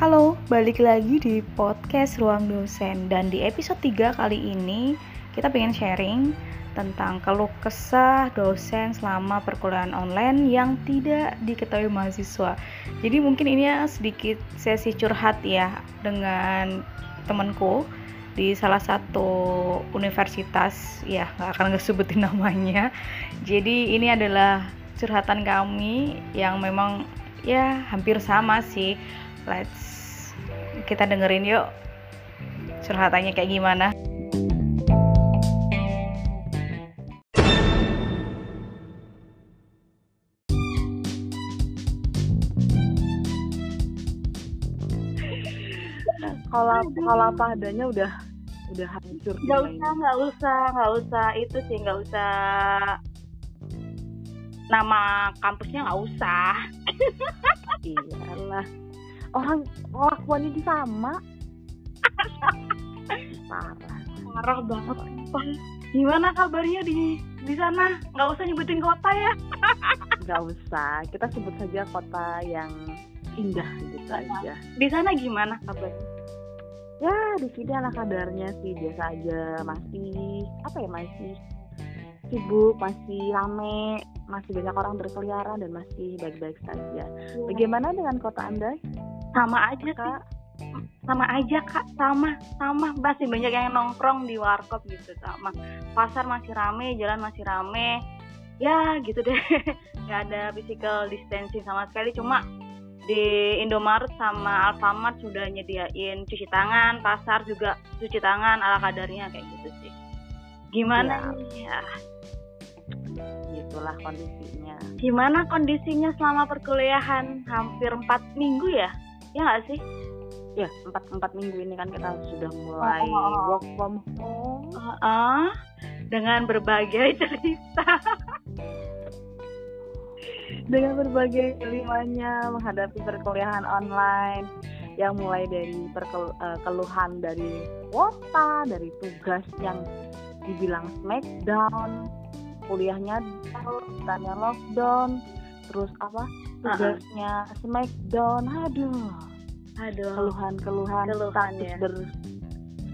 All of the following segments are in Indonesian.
Halo, balik lagi di podcast Ruang Dosen. Dan di episode 3 kali ini kita pengen sharing tentang keluh kesah dosen selama perkuliahan online yang tidak diketahui mahasiswa. Jadi mungkin ini ya sedikit sesi curhat ya dengan temanku di salah satu universitas. Ya nggak akan ngesebutin namanya. Jadi ini adalah curhatan kami yang memang ya hampir sama sih. Let's kita dengerin yuk. Curhatannya kayak gimana? Kalau kalau apa adanya udah udah hancur. Nggak usah nggak usah nggak usah. Itu sih nggak usah. Nama kampusnya nggak usah. Iyalah orang kelakuannya di sama. Parah. Parah banget gimana kabarnya di di sana? Nggak usah nyebutin kota ya. Nggak usah. Kita sebut saja kota yang indah gitu aja. Di sana gimana kabarnya? Ya di sini ala kabarnya sih biasa aja. Masih apa ya masih sibuk masih rame masih banyak orang berkeliaran dan masih baik-baik saja. Bagaimana dengan kota Anda? Sama aja kak. Sama aja kak, sama sama masih banyak yang nongkrong di warkop gitu sama. Pasar masih rame, jalan masih rame. Ya gitu deh. Gak ada physical distancing sama sekali. Cuma di Indomaret sama Alfamart sudah nyediain cuci tangan, pasar juga cuci tangan ala kadarnya kayak gitu sih. Gimana ya. ya itulah kondisinya gimana kondisinya selama perkuliahan hampir empat minggu ya ya nggak sih ya empat empat minggu ini kan kita sudah mulai oh. oh, oh. work from home uh -uh. dengan berbagai cerita dengan berbagai kelimanya menghadapi perkuliahan online yang mulai dari uh, keluhan dari kuota dari tugas yang dibilang smackdown kuliahnya tanya lockdown terus apa tugasnya uh -uh. smackdown aduh. Aduh. Keluhan-keluhan status ya. ber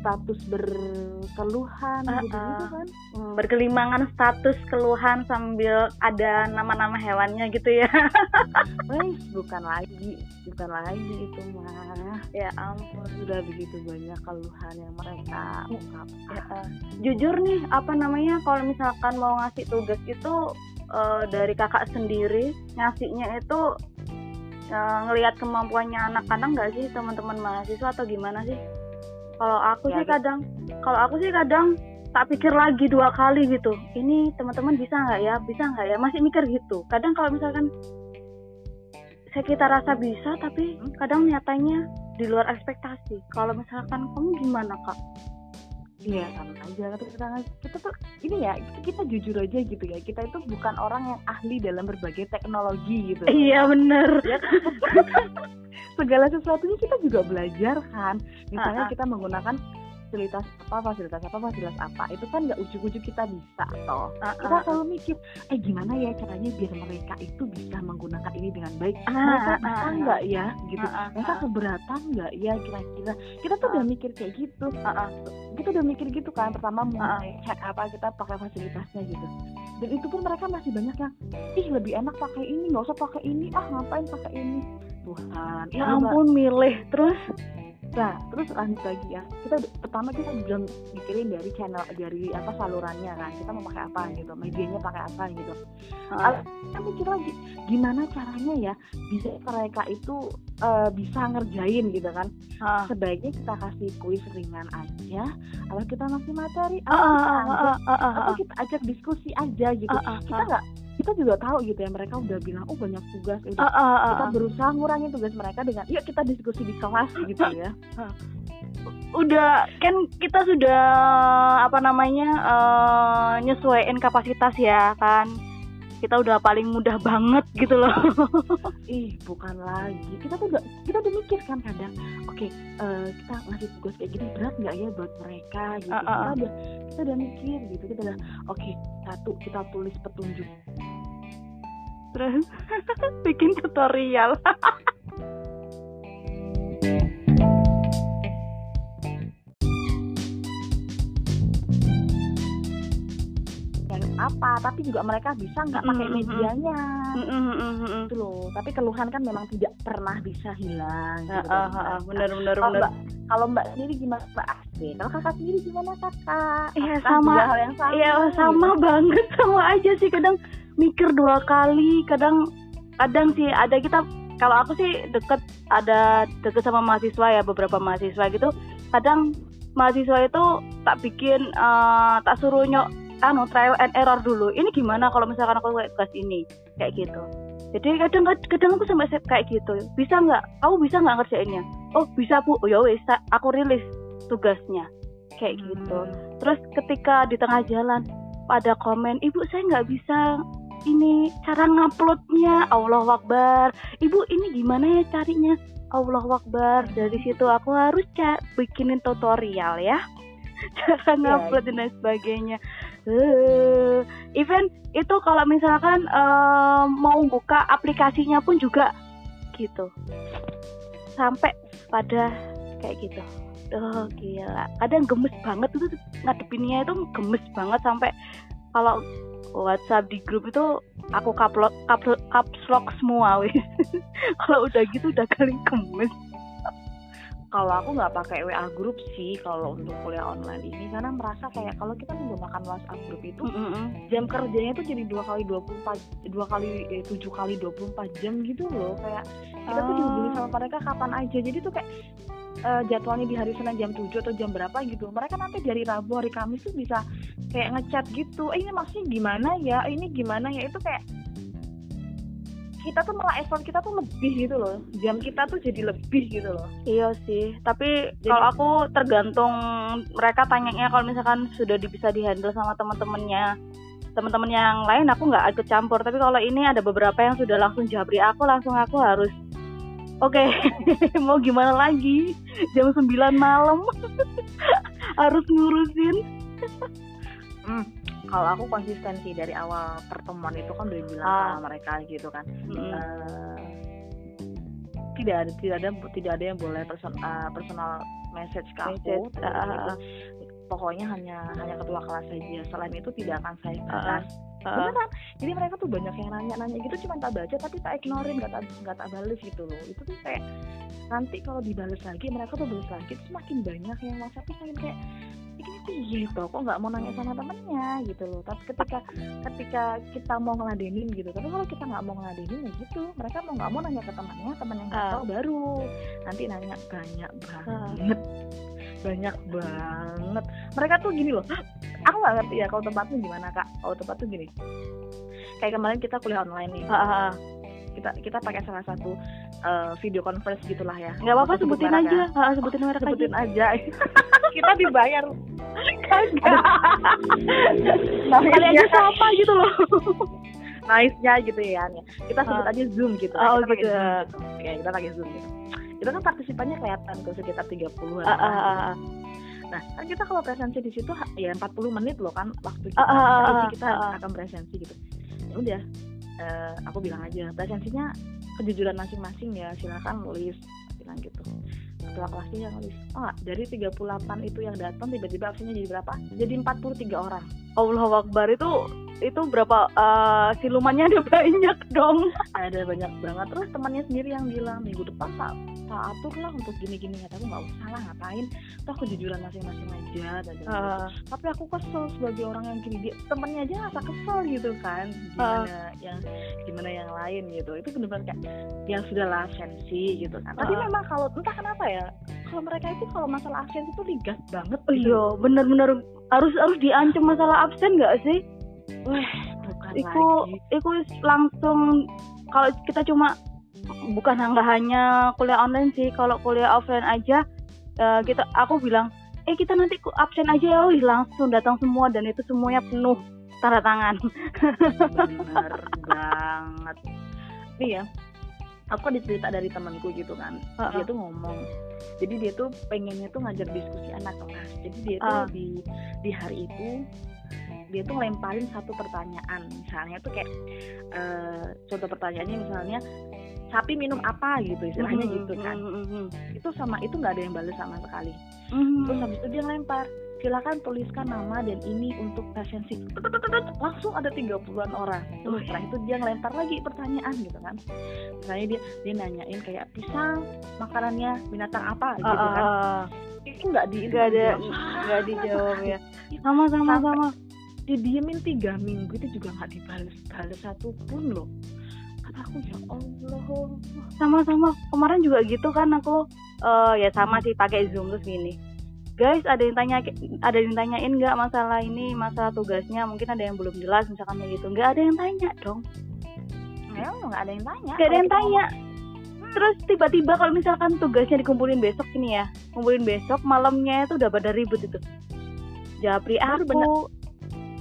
status berkeluhan uh, gitu, gitu kan. Hmm, berkelimangan status keluhan sambil ada nama-nama hewannya gitu ya. Wih, bukan lagi bukan lagi itu mah. Ya ampun sudah begitu banyak keluhan yang mereka ungkapkan. ya, uh, jujur nih apa namanya kalau misalkan mau ngasih tugas itu uh, dari kakak sendiri ngasihnya itu uh, ngelihat kemampuannya anak-anak nggak sih teman-teman mahasiswa atau gimana sih? Kalau aku ya, sih kadang kalau aku sih kadang tak pikir lagi dua kali gitu ini teman-teman bisa nggak ya? Bisa nggak ya? Masih mikir gitu. Kadang kalau misalkan saya kita rasa bisa tapi hmm? kadang nyatanya di luar ekspektasi. Kalau misalkan kamu gimana kak Iya sama aja kita, kita tuh ini ya kita jujur aja gitu ya. Kita itu bukan orang yang ahli dalam berbagai teknologi gitu. Iya bener. Ya, segala sesuatunya kita juga belajar kan. Misalnya uh -uh. kita menggunakan fasilitas apa fasilitas apa fasilitas apa itu kan nggak ujuk-ujuk kita bisa toh. Uh, uh, kita selalu mikir eh gimana ya caranya biar mereka itu bisa menggunakan ini dengan baik? Uh, mereka uh, bisa nggak uh, ya? Gitu. Uh, uh, mereka keberatan nggak ya kira-kira? Kita tuh uh, udah mikir kayak gitu. Uh, uh, kita udah mikir gitu kan pertama mulai uh, cek apa kita pakai fasilitasnya gitu. Dan itu pun mereka masih banyak yang ih lebih enak pakai ini nggak usah pakai ini. Ah ngapain pakai ini? Tuhan ya ampun milih terus Nah, terus lanjut lagi ya. Kita pertama kita belum mikirin dari channel dari apa salurannya kan. Kita mau pakai apa gitu, medianya pakai apa gitu. Uh. Kita mikir lagi gimana caranya ya bisa mereka itu uh, bisa ngerjain gitu kan. Uh. Sebaiknya kita kasih kuis ringan aja, atau kita ngasih materi, atau, uh, kita, uh, uh, uh, atau kita ajak diskusi aja gitu. Kita nggak kita juga tahu gitu ya mereka udah bilang oh banyak tugas. Itu uh, uh, uh, kita berusaha ngurangin tugas mereka dengan yuk kita diskusi di kelas gitu ya. Udah kan kita sudah apa namanya uh, nyesuaiin kapasitas ya kan kita udah paling mudah banget gitu loh. Ih, bukan lagi. Kita tuh udah kita udah mikir kan kadang, oke, okay, uh, eh, kita ngasih tugas kayak gini berat nggak ya buat mereka gitu. Uh, uh, kita udah kita udah mikir gitu. Kita udah, oke, okay, satu kita tulis petunjuk terus bikin tutorial apa tapi juga mereka bisa nggak pakai medianya. Itu loh. Tapi keluhan kan memang tidak pernah bisa hilang gitu, uh, uh, uh, benar benar kalau mbak kalau mbak sendiri gimana mbak Asri? Kalau kakak sendiri gimana kakak? Iya sama. hal yang sama. Iya sama gitu. banget sama aja sih. Kadang mikir dua kali kadang kadang sih ada kita kalau aku sih deket ada deket sama mahasiswa ya beberapa mahasiswa gitu. Kadang mahasiswa itu tak bikin uh, tak suruh nyok anu trial and error dulu. Ini gimana kalau misalkan aku kayak tugas ini? Kayak gitu. Jadi kadang kadang aku sampai kayak gitu. Bisa nggak? Kamu bisa nggak ngerjainnya? Oh bisa bu. Oh ya wes aku rilis tugasnya. Kayak gitu. Hmm. terus ketika di tengah jalan pada komen ibu saya nggak bisa ini cara nguploadnya. Allah Akbar. Ibu ini gimana ya carinya? Allah Akbar. Dari situ aku harus cak bikinin tutorial ya. Cara iya, ngupload yeah. dan sebagainya uh, even itu kalau misalkan uh, mau buka aplikasinya pun juga gitu. Sampai pada kayak gitu. Oh gila. Kadang gemes banget itu ngadepinnya itu gemes banget sampai kalau WhatsApp di grup itu aku kaplok caps lock semua wis kalau udah gitu udah kali kemes kalau aku nggak pakai WA grup sih kalau untuk kuliah online ini karena merasa kayak kalau kita menggunakan WhatsApp grup itu mm -hmm. jam kerjanya itu jadi dua kali dua puluh empat dua kali eh, tujuh kali dua puluh empat jam gitu loh. Kayak kita tuh dihubungi sama mereka kapan aja. Jadi tuh kayak uh, jadwalnya di hari Senin jam 7 atau jam berapa gitu. Mereka nanti dari Rabu hari Kamis tuh bisa kayak ngechat gitu. Eh ini masih gimana ya? Eh, ini gimana ya? Itu kayak kita tuh malah effort kita tuh lebih gitu loh jam kita tuh jadi lebih gitu loh iya sih tapi kalau aku tergantung mereka tanyanya kalau misalkan sudah bisa dihandle sama teman-temannya teman-teman yang lain aku nggak ikut campur tapi kalau ini ada beberapa yang sudah langsung jabri aku langsung aku harus Oke, okay. mau gimana lagi? Jam 9 malam harus ngurusin. hmm, kalau aku konsistensi dari awal pertemuan itu kan udah bilang ah. sama mereka gitu kan. Hmm. Uh, tidak ada tidak ada tidak ada yang boleh person, uh, personal message ke aku. Message, uh, pokoknya hanya hanya ketua kelas saja. Selain itu tidak akan saya balas. Uh, beneran jadi mereka tuh banyak yang nanya-nanya gitu cuma tak baca tapi tak ignorin nggak tak nggak tak balas gitu loh itu tuh kayak nanti kalau dibales lagi mereka tuh balas lagi semakin banyak yang whatsapp tuh kayak ini tuh gitu kok nggak mau nanya sama temennya? Gitu loh. Tapi ketika ketika kita mau ngeladenin gitu tapi kalau kita nggak mau ngeladenin ya gitu. Mereka mau nggak mau nanya ke temannya teman yang nggak uh. tahu baru. Nanti nanya banyak banget. Uh banyak banget. Mereka tuh gini loh. Aku nggak ngerti ya kalau tempatnya gimana kak? Kalau tempat tuh gini. Kayak kemarin kita kuliah online nih. Uh, kita kita pakai salah satu uh, video conference gitulah ya. Nggak apa-apa sebutin aja. Ha, sebutin merek sebutin aja, aja. kita dibayar. Kagak. Nah, kali aja sama gitu loh? Nice-nya gitu ya kita sebut uh. aja zoom gitu. Oh kita gitu. Oke kita pakai zoom gitu itu kan partisipannya kelihatan tuh sekitar 30 an uh, uh, uh, Nah, kan kita kalau presensi di situ ya 40 menit loh kan waktu kita, uh, uh, uh, kita uh, uh. akan presensi gitu. Ya udah, uh, aku bilang aja presensinya kejujuran masing-masing ya, silakan nulis bilang gitu. Ketua kelasnya yang nulis, oh dari 38 itu yang datang tiba-tiba absennya jadi berapa? Jadi 43 orang. Allah Akbar itu itu berapa uh, silumannya ada banyak dong ada banyak banget terus temannya sendiri yang bilang minggu depan tak tak atur lah untuk gini-gini kata aku nggak usah lah ngapain toh kejujuran masing-masing aja dan uh. gitu. tapi aku kesel sebagai orang yang gini dia temennya aja nggak kesel gitu kan gimana uh. yang gimana yang lain gitu itu benar-benar kayak yang sudah lah sensi gitu kan uh. tapi memang kalau entah kenapa ya kalau mereka itu kalau masalah absen itu ligas banget gitu. iya benar-benar harus harus diancam masalah absen nggak sih Wah, bukan iku, lagi. Iku langsung kalau kita cuma bukan nggak hanya kuliah online sih, kalau kuliah offline aja uh, kita aku bilang, eh kita nanti absen aja ya, wih langsung datang semua dan itu semuanya penuh tanda tangan. Benar banget. Nih ya, aku ada cerita dari temanku gitu kan, uh -uh. dia tuh ngomong, jadi dia tuh pengennya tuh ngajar diskusi anak kelas, jadi dia tuh uh. di di hari itu dia tuh ngelemparin satu pertanyaan misalnya tuh kayak uh, contoh pertanyaannya misalnya sapi minum apa gitu istilahnya mm -hmm, gitu kan. mm -hmm. itu sama itu nggak ada yang balas sama sekali. Mm -hmm. terus habis itu dia ngelempar silakan tuliskan nama dan ini untuk presensi langsung ada 30-an orang. Terus setelah itu dia ngelempar lagi pertanyaan gitu kan. Misalnya dia dia nanyain kayak pisang makanannya binatang apa? gitu kan. uh, itu nggak di nggak ada nggak dijawab ya. Sama sama sama. didiemin tiga minggu itu juga nggak dibales balas satu pun loh aku ya Allah. Sama-sama. Kemarin juga gitu kan aku uh, ya sama sih pakai zoom terus gini. Guys ada yang tanya ada yang tanyain nggak masalah ini masalah tugasnya? Mungkin ada yang belum jelas misalkan kayak gitu. Nggak ada yang tanya dong. Nggak ada yang tanya. Nggak ada yang tanya. terus tiba-tiba kalau misalkan tugasnya dikumpulin besok ini ya kumpulin besok malamnya itu udah pada ribut itu. Japri aku. banyak,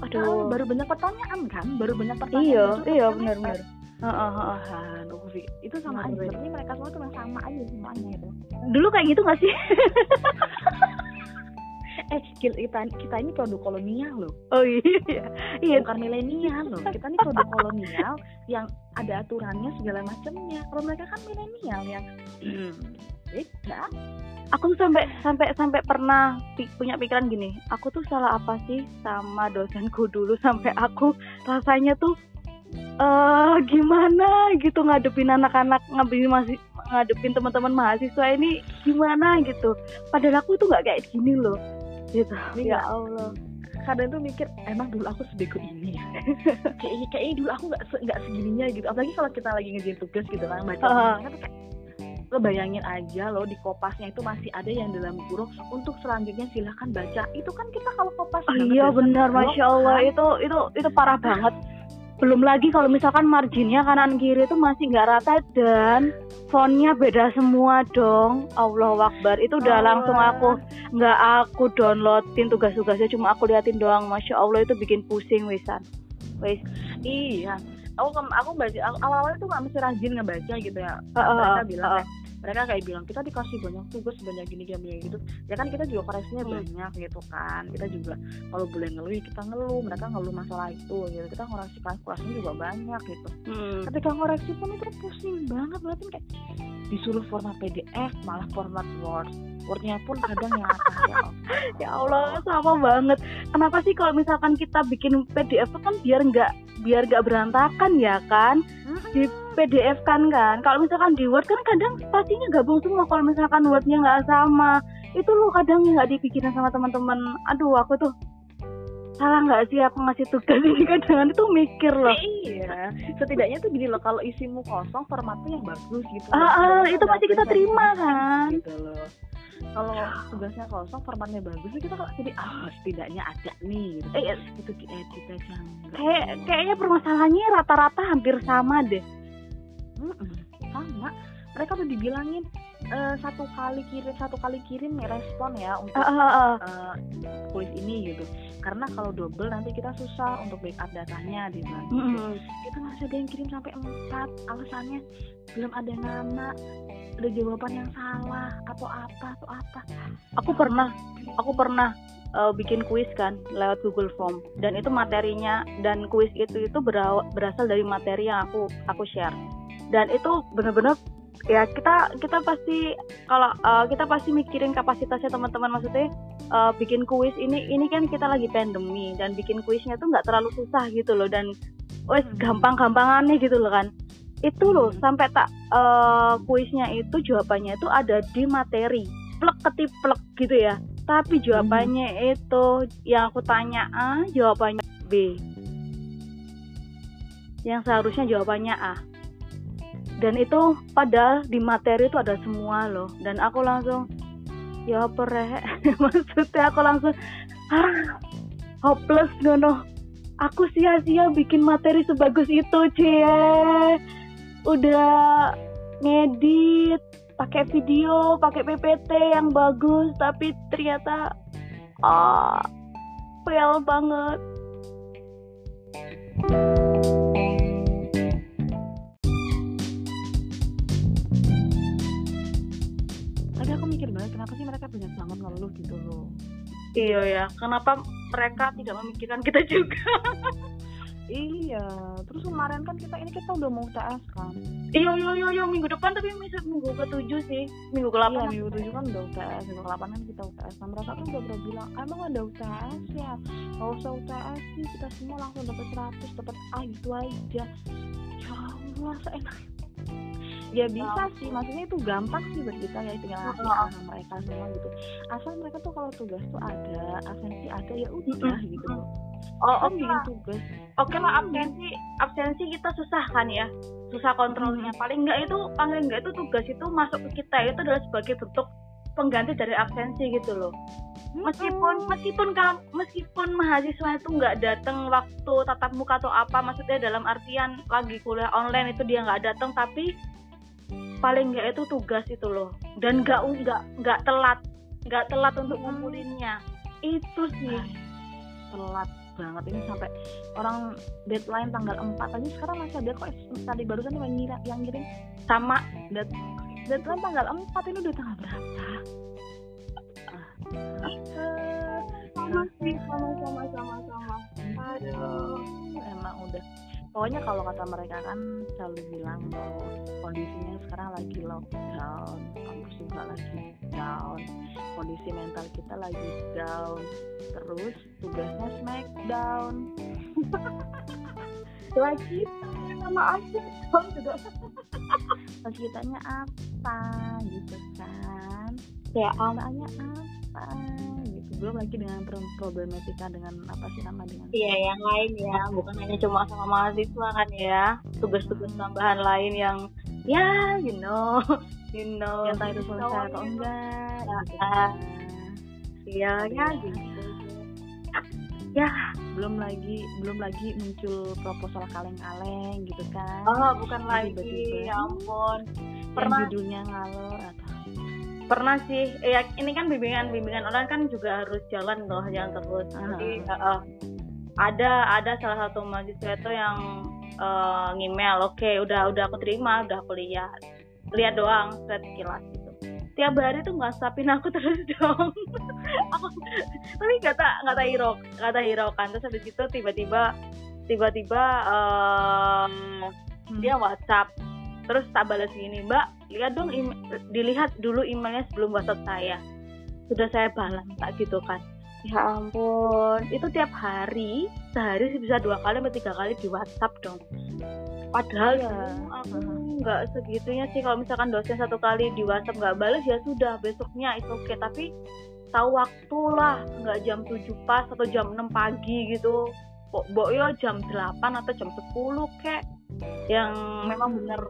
aduh. Baru banyak pertanyaan kan? Baru banyak pertanyaan iya iya benar-benar Aduh, itu sama aja. Sebenarnya mereka semua tuh sama aja semuanya itu. Dulu kayak gitu gak sih? eh kita kita ini produk kolonial loh. Oh iya iya. Bukan milenial loh. Kita ini produk kolonial yang ada aturannya segala macamnya. Kalau mereka kan milenial yang hmm, beda. Aku tuh sampai sampai sampai pernah punya pikiran gini. Aku tuh salah apa sih sama dosenku dulu sampai aku rasanya tuh uh, gimana gitu ngadepin anak-anak ngadepin masih ngadepin teman-teman mahasiswa ini gimana gitu. Padahal aku tuh nggak kayak gini loh gitu. Ya Allah. Kadang tuh mikir emang dulu aku sebego ini ya? Kayaknya kayaknya dulu aku nggak nggak segininya gitu. Apalagi kalau kita lagi ngerjain tugas gitu kan baca uh. kayak lo bayangin aja lo di kopasnya itu masih ada yang dalam kurung. Untuk selanjutnya silahkan baca. Itu kan kita kalau kopas oh, iya benar masya Allah. kan? itu itu itu parah banget belum lagi kalau misalkan marginnya kanan kiri itu masih nggak rata dan fontnya beda semua dong. Allah Akbar. Itu udah oh. langsung aku nggak aku downloadin tugas-tugasnya cuma aku liatin doang. Masya Allah itu bikin pusing wisan. Wis. Iya. Aku aku baca awal-awalnya tuh nggak mesti rajin ngebaca gitu ya. Uh, uh, bilang uh, uh mereka kayak bilang kita dikasih banyak tugas sebanyak gini gini gitu. Ya kan kita juga koreksinya hmm. banyak gitu kan. Kita juga kalau boleh ngeluh kita ngeluh. Mereka ngeluh masalah itu gitu. Kita koreksi koreksinya juga banyak gitu. Hmm. ketika koreksi pun itu pusing banget berarti kayak disuruh format PDF malah format Word. Wordnya pun kadang yang ya ya Allah sama banget. Kenapa sih kalau misalkan kita bikin PDF kan biar nggak biar nggak berantakan ya kan? Hmm. di PDF kan kan? Kalau misalkan di Word kan kadang pastinya gabung semua. Kalau misalkan Wordnya nggak sama itu loh kadang nggak dipikirin sama teman-teman. Aduh aku tuh salah nggak sih aku ngasih tugas ini? Kadang itu mikir loh. Iya. Setidaknya tuh gini loh kalau isimu kosong formatnya yang bagus gitu ah, ah itu pasti kita terima kan? gitu loh. Kalau tugasnya kosong formatnya bagus kita kok jadi ah oh, setidaknya ada nih gitu. eh, itu diedit aja kayak kayaknya permasalahannya rata-rata hampir sama deh sama. Mereka udah dibilangin uh, satu kali kirim satu kali kirim respon ya untuk uh, uh, uh. Uh, kuis ini gitu. Karena kalau double nanti kita susah untuk backup datanya di mana mm -hmm. itu masih ada yang kirim sampai empat. Alasannya belum ada nama ada jawaban yang salah atau apa atau apa. Aku pernah aku pernah uh, bikin kuis kan lewat Google Form. Dan itu materinya dan kuis itu itu berasal dari materi yang aku aku share dan itu benar-benar ya kita kita pasti kalau uh, kita pasti mikirin kapasitasnya teman-teman. Maksudnya uh, bikin kuis ini ini kan kita lagi pandemi dan bikin kuisnya tuh nggak terlalu susah gitu loh. Dan wes hmm. gampang-gampangannya gitu loh kan. Itu loh hmm. sampai tak uh, kuisnya itu jawabannya itu ada di materi. Plek ketiplek gitu ya. Tapi jawabannya hmm. itu yang aku tanya A jawabannya B. Yang seharusnya jawabannya A dan itu padahal di materi itu ada semua loh. Dan aku langsung ya apa reh maksudnya aku langsung ah hopeless ngono aku sia-sia bikin materi sebagus itu cie. Udah ngedit pakai video pakai ppt yang bagus tapi ternyata ah fail banget kenapa sih mereka banyak banget ngeluh gitu loh iya ya kenapa mereka tidak memikirkan kita juga Iya, terus kemarin kan kita ini kita udah mau UTS kan. Iya iya iya iya minggu depan tapi minggu ke tujuh sih, minggu ke delapan. Iya minggu tujuh kan udah UTS, minggu ke delapan kan kita UTS. Nah mereka tuh udah pernah bilang, emang ada UTS ya, Gak usah UTS sih, kita semua langsung dapat seratus, dapat A gitu aja. Ya Allah, seenak ya bisa oh. sih. Maksudnya itu gampang sih buat kita ya tinggal ngasih oh. sama mereka semua gitu. Asal mereka tuh kalau tugas tuh ada absensi ada ya udah gitu. Oh kan oke okay. tugas. Oke okay lah absensi absensi kita susah kan ya? Susah kontrolnya. Hmm. paling enggak itu paling enggak itu tugas itu masuk ke kita itu adalah sebagai bentuk pengganti dari absensi gitu loh. Meskipun meskipun meskipun mahasiswa itu nggak datang waktu tatap muka atau apa maksudnya dalam artian lagi kuliah online itu dia nggak datang tapi paling nggak itu tugas itu loh. Dan nggak nggak nggak telat. Nggak telat untuk ngumpulinnya itu sih. Telat banget. Ini sampai orang deadline tanggal 4 aja sekarang masih ada kok tadi. Barusan yang ngirim yang ngirim. Sama Dead, deadline tanggal 4 ini udah tanggal berapa? Sama sih sama sama sama sama. Aduh emang udah pokoknya kalau kata mereka kan selalu bilang bahwa kondisinya sekarang lagi lockdown kampus juga lagi down kondisi mental kita lagi down terus tugasnya smackdown lagi sama aja down juga lagi kitanya apa gitu kan? Ya awalnya apa belum lagi dengan problematika dengan apa sih nama dengan iya yang lain ya. Bukan hanya cuma sama mahasiswa kan ya. Tugas-tugas tambahan lain yang ya you know. You know. Yang entah itu selesai atau enggak ya, gitu kan. iya ya gitu ya belum lagi belum lagi muncul proposal kaleng-kaleng gitu kan. Oh bukan lagi. Ya ampun. Pernah judulnya ngalor atau pernah sih. Ya ini kan bimbingan bimbingan online kan juga harus jalan loh yang terus. jadi uh, ada ada salah satu mahasiswa itu yang uh, ngemail oke okay, udah udah aku terima udah aku lihat lihat doang set kilas gitu. Tiap hari tuh nggak sapin aku terus dong. Aku tapi nggak tahu hero kata hero kan terus habis itu tiba-tiba tiba-tiba uh, hmm. dia WhatsApp. Terus tak balas gini mbak lihat dong dilihat dulu emailnya sebelum WhatsApp saya. Sudah saya balas tak gitu kan. Ya ampun itu tiap hari sehari sih bisa dua kali atau tiga kali di WhatsApp dong. Padahal ya aku nggak segitunya sih. Kalau misalkan dosen satu kali di WhatsApp nggak balas ya sudah besoknya itu oke okay. tapi tahu waktu lah nggak jam 7 pas atau jam 6 pagi gitu. Kok boyo jam 8 atau jam 10 kek? Yang memang benar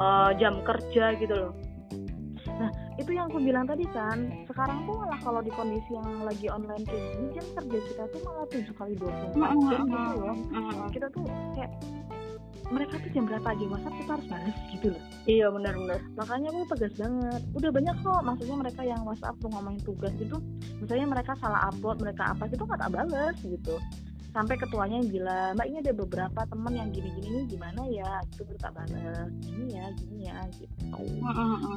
uh, jam kerja gitu loh. Nah itu yang aku bilang tadi kan sekarang tuh malah kalau di kondisi yang lagi online kayak gini jam kerja kita tuh malah tujuh kali dua puluh jam gitu loh. kita tuh kayak mereka tuh jam berapa aja WhatsApp kita harus balas gitu loh. Iya benar-benar. Makanya aku tegas banget. Udah banyak kok maksudnya mereka yang WhatsApp tuh ngomongin tugas gitu. Misalnya mereka salah upload mereka apa gitu nggak tak balas gitu sampai ketuanya yang bilang mbak ini ada beberapa temen yang gini-gini nih gimana ya? Itu kita balas gini ya gini ya gitu.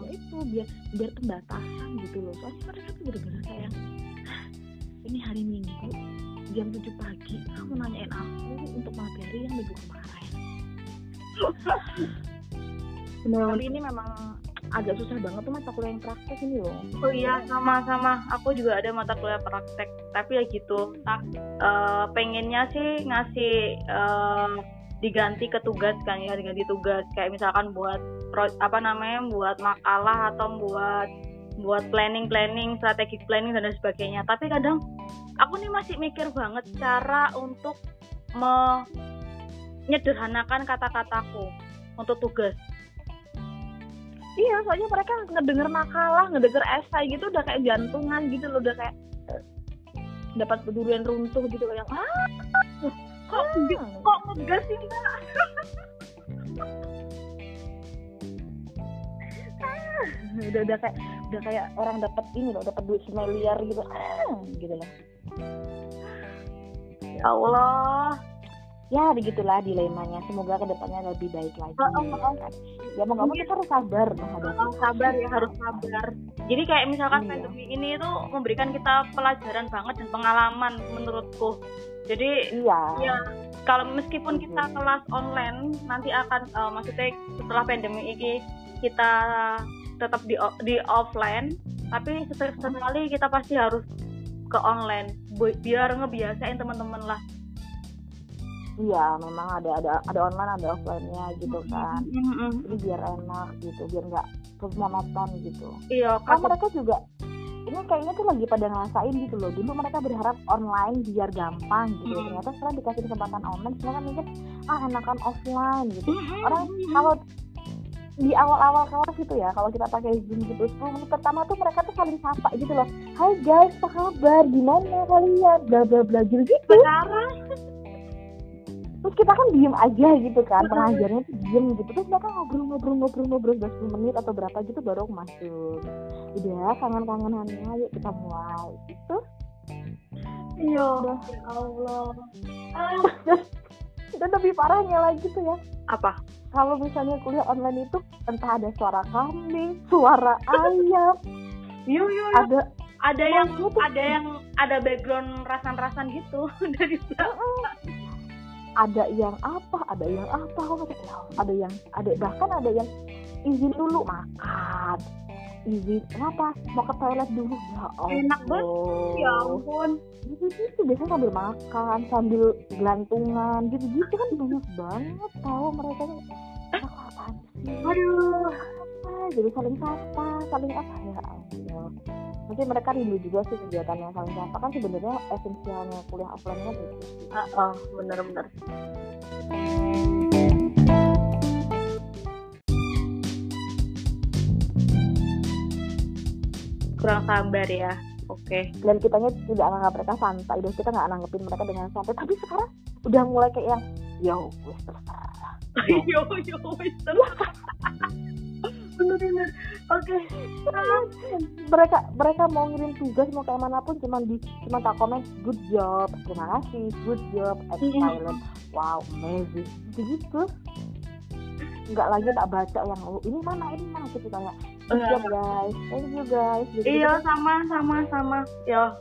Ya itu biar biar pembatasan gitu loh. Soalnya mereka tuh bener-bener kayak ini hari minggu jam 7 pagi kamu nanyain aku untuk materi yang minggu kemarin. Tapi ini memang agak susah banget tuh mata kuliah yang praktek ini loh. Oh iya sama-sama. Aku juga ada mata kuliah praktek. Tapi ya gitu tak uh, pengennya sih ngasih uh, diganti ke tugas kan ya diganti tugas. Kayak misalkan buat apa namanya buat makalah atau buat buat planning planning strategi planning dan sebagainya. Tapi kadang aku nih masih mikir banget cara untuk menyederhanakan kata-kataku untuk tugas iya soalnya mereka ngedenger makalah ngedenger esai gitu udah kayak jantungan gitu loh udah kayak eh, dapat berdurian runtuh gitu kayak ah kok hmm. kok ngegas sih mbak udah udah kayak udah kayak orang dapat ini loh dapat duit semiliar gitu ah gitu loh. Ya Allah ya begitulah dilemanya. Semoga ke depannya lebih baik lagi. Oh, oh, oh. Kan. ya mau nggak mau kita harus sabar menghadapi oh, sabar ya harus sabar. Jadi kayak misalkan iya. pandemi ini itu memberikan kita pelajaran banget dan pengalaman menurutku. Jadi iya. ya kalau meskipun kita kelas online nanti akan uh, maksudnya setelah pandemi ini kita tetap di di offline tapi sesekali kita pasti harus ke online. Biar ngebiasain teman-teman lah iya memang ada ada ada online ada offline-nya gitu kan. Mm-hmm. jadi biar enak gitu biar nggak monoton gitu. Iya kan mereka juga ini kayaknya tuh lagi pada ngerasain gitu loh. Dulu mereka berharap online biar gampang gitu. Mm-hmm. ternyata setelah dikasih kesempatan online mereka mikir ah enakan offline gitu. Mm-hmm. orang kalau di awal-awal kelas gitu ya kalau kita pakai zoom gitu 10 menit pertama tuh mereka tuh saling sapa gitu loh. Hai guys apa kabar? Gimana kalian? Bla bla bla gitu gitu terus kita kan diem aja gitu kan pengajarnya tuh diem gitu. Terus mereka ngobrol ngobrol ngobrol ngobrol udah 10 menit atau berapa gitu baru aku masuk. Udah kangen kangenannya yuk kita mulai. Itu iya ya Allah. Dan lebih parahnya lagi tuh ya. Apa? Kalau misalnya kuliah online itu entah ada suara kambing suara ayam. Yuk yuk ada ada yang ada yang ada background rasan-rasan gitu dari belakang ada yang apa ada yang apa ada yang ada bahkan ada yang izin dulu makan. Izin apa mau ke toilet dulu? Ya Allah enak banget. ya ampun. Gitu gitu biasanya sambil makan sambil gelantungan gitu gitu kan banyak banget tahu mereka apaan sih aduh jadi saling sapa saling apa ya Allah. Mungkin mereka rindu juga sih kegiatan yang saling sapa. Kan sebenarnya esensialnya kuliah offline kan itu uh, uh, bener-bener kurang sabar ya oke. Okay. dan kitanya tidak menganggap mereka santai. Dan kita nggak nanggepin mereka dengan santai. Tapi sekarang udah mulai kayak yang yo terserah. Yo yo wis terserah bener-bener. Oke. Okay. mereka mereka mau ngirim tugas mau kayak mana pun cuma di cuma tak komen good job. Terima kasih. Good job excellent wow amazing. Gitu nggak lagi tak baca yang oh, ini mana ini mana? Gitu kayak good job guys. Thank you guys. Gitu, iya sama sama sama. Ya.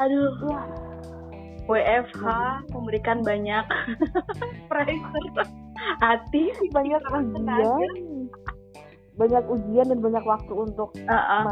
Aduh. Ya. WFH memberikan banyak pressure. Hati. Banyak ujian banyak ujian dan banyak waktu untuk uh -uh.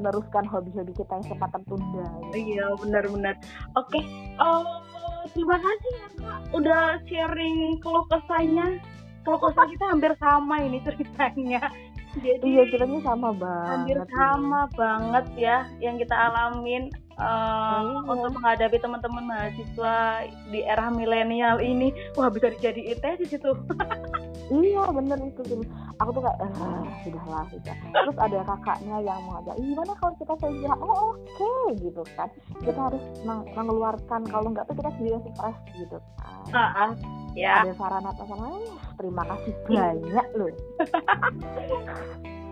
meneruskan hobi-hobi kita yang sempat tertunda. Iya benar-benar. Oke, okay. uh, eh, terima kasih ya kak udah sharing keluh kesahnya. Keluh kesah kita hampir sama ini ceritanya. Jadi iya ceritanya sama banget. Hampir sama banget ya yang kita alamin uh, iya. untuk menghadapi teman-teman mahasiswa di era milenial ini. Wah bisa dijadiin tesis itu. iya bener itu aku tuh kayak eh, sudahlah sudah terus ada kakaknya yang mengajak gimana kalau kita saja oh oke okay, gitu kan. Kita harus meng mengeluarkan kalau enggak tuh kita sendiri stres gitu kan. Uh, uh, ya. Ada saran apa sama terima kasih banyak loh.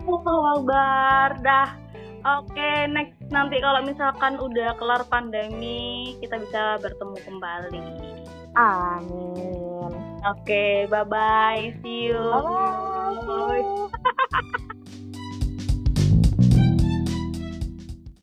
Oh, bar. Dah Oke, okay, next nanti kalau misalkan udah kelar pandemi, kita bisa bertemu kembali. Amin. Oke, okay, bye bye. See you. Bye. -bye.